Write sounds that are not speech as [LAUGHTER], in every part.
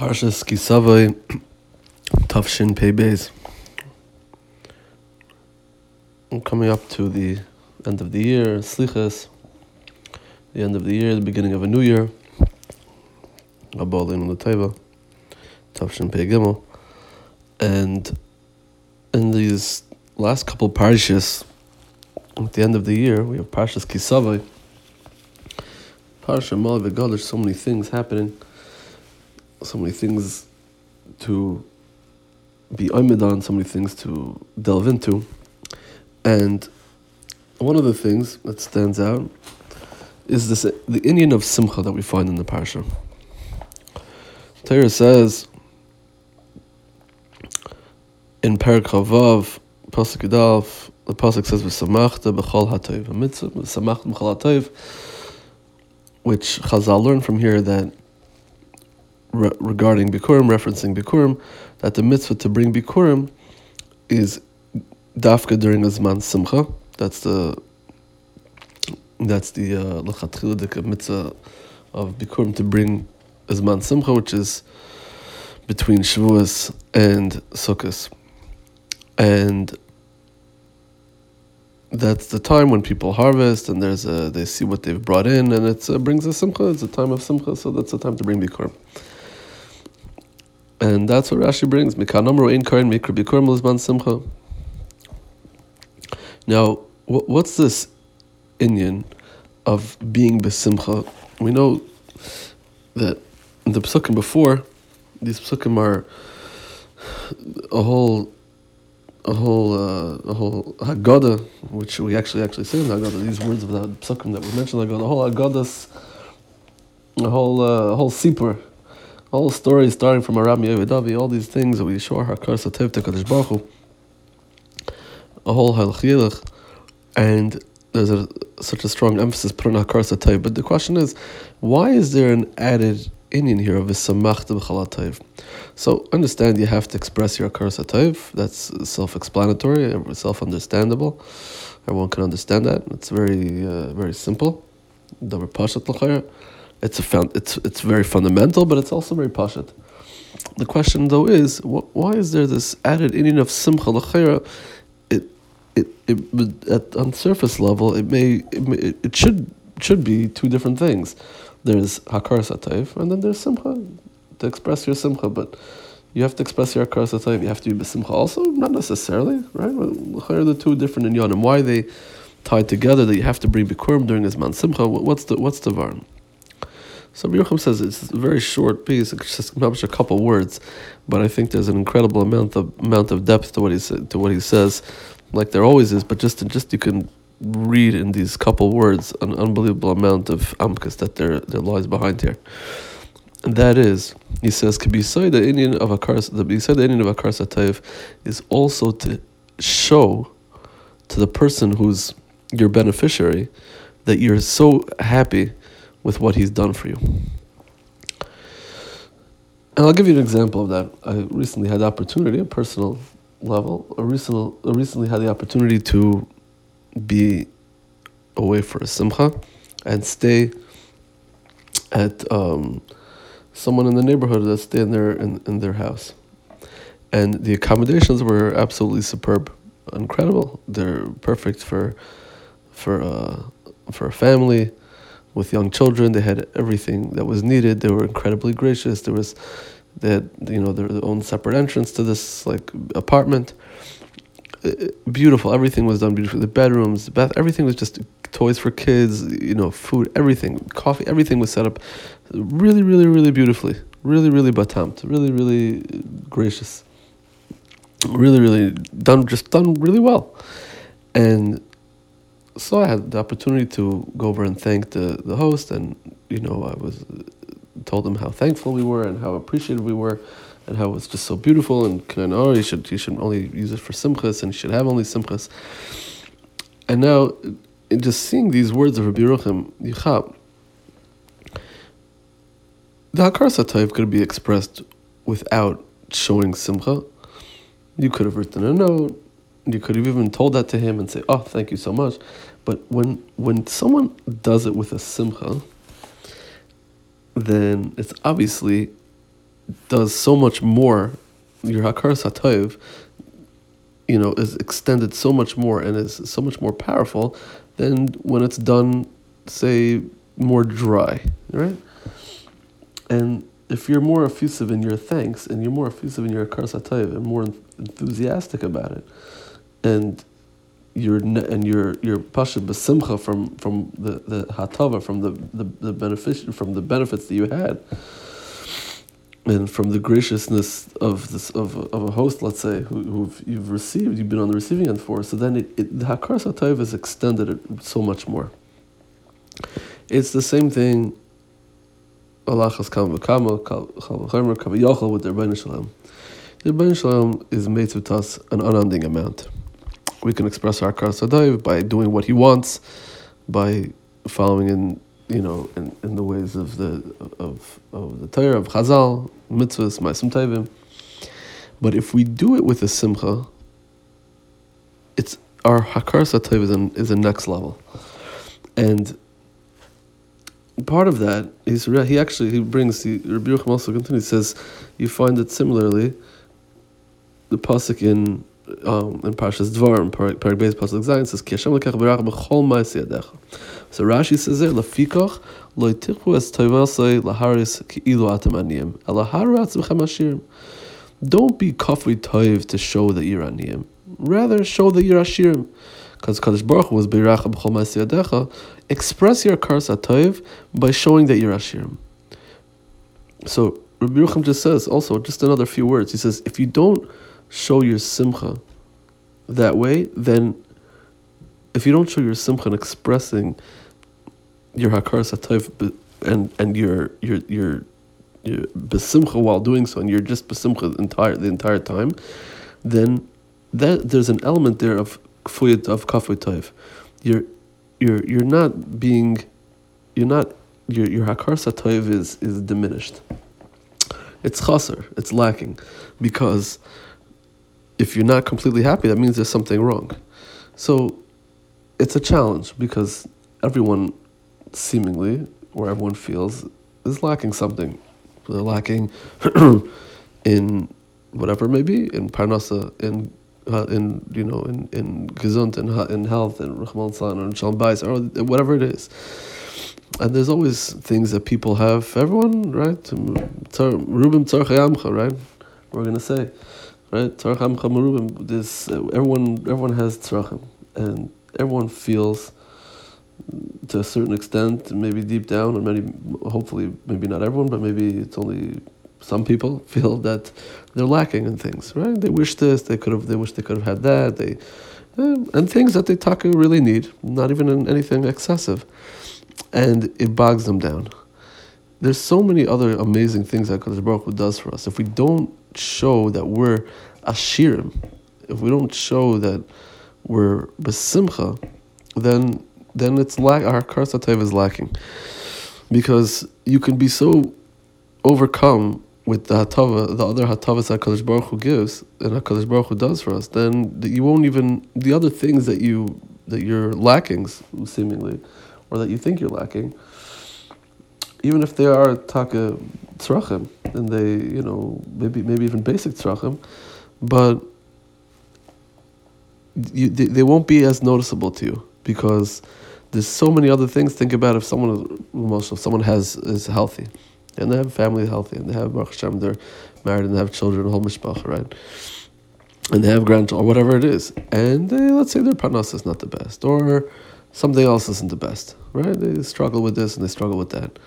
Parshas Ki Savo Tafshin Pei Beis. Coming up to the end of the year, Slichas, the end of the year, the beginning of a new year. Abalin Lateva, Tafshin Pei Gimel. And in these last couple parshas, at the end of the year, we have Parshas Ki Savo. Parsha Mal There's so many things happening so many things to be oimid on, so many things to delve into. And one of the things that stands out is this the inyan of simcha that we find in the parsha. Torah says in Perak Chavav, Pasuk Yudalf, the Pasuk says v'samachta b'chol ha'toiv, mitzvah v'samachta b'chol ha'toiv, which Chazal learned from here that re- regarding Bikurim, referencing Bikurim, that the mitzvah to bring Bikurim is dafka during Azman Simcha. That's the that's the lechatchila uh, mitzvah of Bikurim to bring Azman Simcha, which is between Shavuos and Sukkot. And that's the time when people harvest and there's a they see what they've brought in and it uh, brings a simcha. It's a time of simcha, so that's the time to bring bikurim. And that's what Rashi brings. Now, what's this inyan of being besimcha? We know that in the psukim before, these psukim are a whole, a whole, uh, a whole Haggadah, which we actually actually say in the Haggadah. These words of the psukim that we mentioned, Haggadah, the whole Haggadah's, a whole, uh, whole sipur all stories starting from Arami oved avi, all these things that we show Hakaras Hatov to Kadosh Baruch a whole halachilach, and there's a, such a strong emphasis put on Hakaras Hatov. But the question is, why is there an added inyan here of Visamach B'chalatayv? So understand you have to express your Hakaras Hatov. That's self-explanatory, self-understandable. Everyone can understand that. It's very, uh, very simple. Davar Pashat L'chayr it's a found, it's it's very fundamental, but it's also very pashat. The question though is, wh- why is there this added inyan of simcha l'chayra? It, it, it, at on surface level, it may, it, may, it should should be two different things. There's hakaras hatov, and then there's simcha to express your simcha, but. You have to express your hakaras hatov. You have to be besimcha also, not necessarily, right? Well, the two different inyanim. Why they tied together? That you have to bring bikurim during this man simcha. What's the what's the varn? So Yochum says it's a very short piece, it's just a couple words, but I think there's an incredible amount of amount of depth to what he to what he says, like there always is. But just just you can read in these couple words an unbelievable amount of amkas that there there lies behind here. And that is, he says, say the inyan of Akar the the inyan of Hakaras Hatov is also to show to the person who's your beneficiary that you're so happy with what he's done for you. And I'll give you an example of that. I recently had the opportunity, a personal level, I recently, I recently had the opportunity to be away for a simcha and stay at um, someone in the neighborhood that stayed in their in, in their house. And the accommodations were absolutely superb, incredible. They're perfect for for uh, for a family with young children. They had everything that was needed. They were incredibly gracious. There was, they had you know their own separate entrance to this like apartment. Uh, beautiful. Everything was done beautifully. The bedrooms, the bath, everything was just toys for kids. You know, food, everything, coffee, everything was set up really, really, really beautifully. Really, really batamt. Really, really gracious. Really, really done. Just done really well, and so I had the opportunity to go over and thank the, the host, and you know, I was told him how thankful we were and how appreciative we were, and how it was just so beautiful. And can oh, you should you should only use it for simchas, and you should have only simchas. And now, in just seeing these words of Rabbi Yeruchim Yichab, the Hakaras Hatov could be expressed without showing simcha. You could have written a note you could have even told that to him and say, "Oh, thank you so much." But when when someone does it with a simcha, then it's obviously does so much more. Your hakaras hatoiv, you know, is extended so much more and is so much more powerful than when it's done, say, more dry, right? And if you're more effusive in your thanks and you're more effusive in your hakaras hatoiv and more enthusiastic about it, and you're and you're you're pasha besimcha from from the the hatava from the the the benefit from the benefits that you had and from the graciousness of this of, of a host, let's say, who who you've received, you've been on the receiving end for. So then it, it the hakaras hatayv is extended it so much more. It's the same thing. Alachas kam v'kama kaviyachal with the Ribono Shel Olam. The Ribono Shel Olam is made to us an unending amount. We can express our hakaras hatayv by doing what He wants, by following in you know, in, in the ways of the of of the Torah of Chazal, mitzvahs, ma'asim tevim. But if we do it with a simcha, it's our hakaras hatov is, is the next level, and part of that is he actually he brings the Rabbi Yochanan also continues says you find it similarly. The pasuk in um, in Parshas Dvarim, Parak Beis Pasuk Zayin says, "Ki Hashem lekach b'chol ma'aseh yadecha." So Rashi says there, "Lefikoch lo yitichu es toivasei laharis ki ki'ilu atam aniyim, elaharu atzmechem ashirim." Don't be kafri toiv to show that you're aniyim. Rather, show that you're ashirim. Because Kadosh Baruch Hu was beiracha b'chol ma'aseh yadecha. Express your kars toiv by showing that you're ashirim. So Rabbi Yochanan just says also just another few words. He says, if you don't show your simcha that way, then if you don't show your simcha in expressing your hakaras hatov and and your your your your besimcha while doing so, and you're just besimcha the entire the entire time, then that there's an element there of kfuyat of kafuyat You're you're you're not being, you're not your your hakar satayv is is diminished. It's chaser. It's lacking, because if you're not completely happy, that means there's something wrong. So it's a challenge because everyone seemingly, or everyone feels, is lacking something. They're lacking [CLEARS THROAT] in whatever it may be, in parnasa, in uh, in you know in in gesund, in in health, in rahman or in shalom bais, or whatever it is. And there's always things that people have. Everyone, right? Rubim right? We're gonna say right? Tzarcham chamarubim. This uh, everyone everyone has tzarchim, and everyone feels to a certain extent, maybe deep down, or maybe hopefully maybe not everyone, but maybe it's only some people [LAUGHS] feel that they're lacking in things, right? They wish this, they could have, they wish they could have had that, they, uh, and things that they taka really need, not even in anything excessive, and it bogs them down. There's so many other amazing things that Kadosh Baruch Hu does for us. If we don't show that we're ashirim, if we don't show that we're besimcha, then then it's lack our karsatev is lacking, because you can be so overcome with the hatava, the other hatavas that Hakadosh Baruch Hu gives and Hakadosh Baruch Hu does for us, then you won't even the other things that you that you're lacking seemingly, or that you think you're lacking even if they are taka tzrachim, and they, you know, maybe maybe even basic tzrachim, but you, they, they won't be as noticeable to you because there's so many other things. Think about if someone, most of someone has is healthy, and they have family healthy, and they have Baruch Hashem, they're married and they have children, whole mishpacha, right? And they have grandchildren, or whatever it is, and they, let's say their parnas is not the best, or something else isn't the best, right? They struggle with this and they struggle with that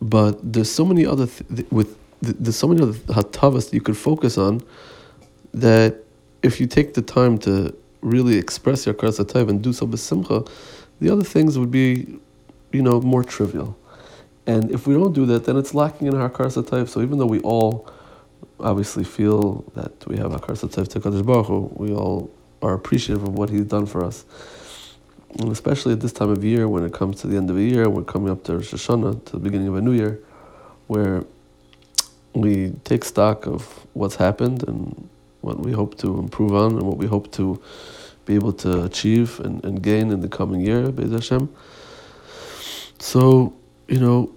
but there's so many other th- with there's so many other hatavas that you could focus on that if you take the time to really express your karas and do so besimcha, the other things would be, you know, more trivial. And if we don't do that, then it's lacking in our karas So even though we all obviously feel that we have a karas to Kadosh Baruch Hu, we all are appreciative of what He's done for us and especially at this time of year when it comes to the end of the year, we're coming up to Rosh Hashanah, to the beginning of a new year, where we take stock of what's happened and what we hope to improve on and what we hope to be able to achieve and, and gain in the coming year, Be'ez Hashem. So, you know,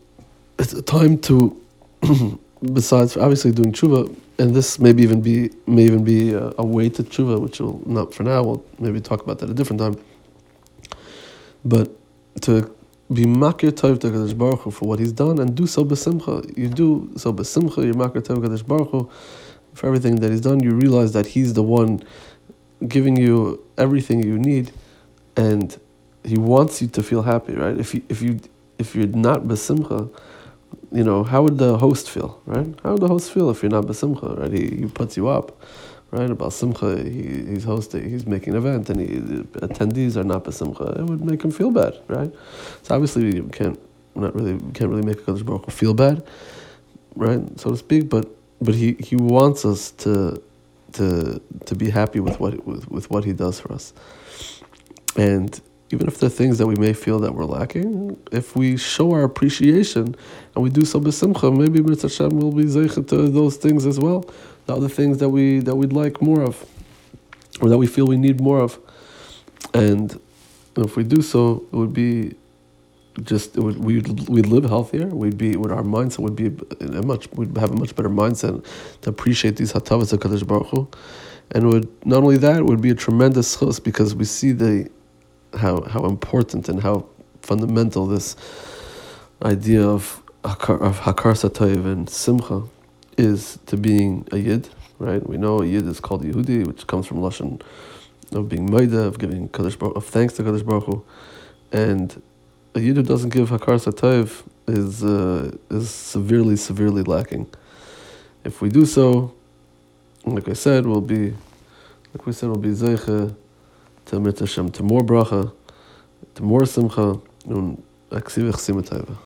it's a time to [CLEARS THROAT] besides obviously doing tshuva, and this maybe even be may even be a, a way to tshuva, which will not for now. We'll maybe talk about that a different time. But to be makir tov to Kadosh Baruch Hu for what He's done, and do so besimcha. You do so besimcha. You're makir tov Kadosh Baruch Hu for everything that He's done. You realize that He's the one giving you everything you need, and He wants you to feel happy, right? If you if you if you're not besimcha, you know how would the host feel, right? How would the host feel if you're not besimcha, right? He, he puts you up right? About Simcha, he, he's hosting, he's making an event, and he, attendees are not Simcha. It would make him feel bad, right? So obviously, you can't not really can't really make a Kadosh Baruch feel bad, right, so to speak. But but he, he wants us to to to be happy with what with, with what he does for us, and even if there are things that we may feel that we're lacking, if we show our appreciation and we do so besimcha, maybe Mitzvah Hashem will be zeichet to those things as well the other things that we that we'd like more of, or that we feel we need more of, and if we do so, it would be just would we'd we'd live healthier. We'd be would our mindset would be a much we'd have a much better mindset to appreciate these hatavas of Kadosh Baruch Hu, and would not only that would be a tremendous chus because we see the how how important and how fundamental this idea of of hakaras hatov and simcha is to being a yid, right? We know a yid is called Yehudi, which comes from lashon of being maida, of giving Kadosh Baruch, of thanks to Kadosh Baruch Hu. and a yid who doesn't give hakaras hatov is uh, is severely, severely lacking. If we do so, like I said, we'll be, like we said, we'll be zeicha to Mitzvah to more bracha, to more simcha, and.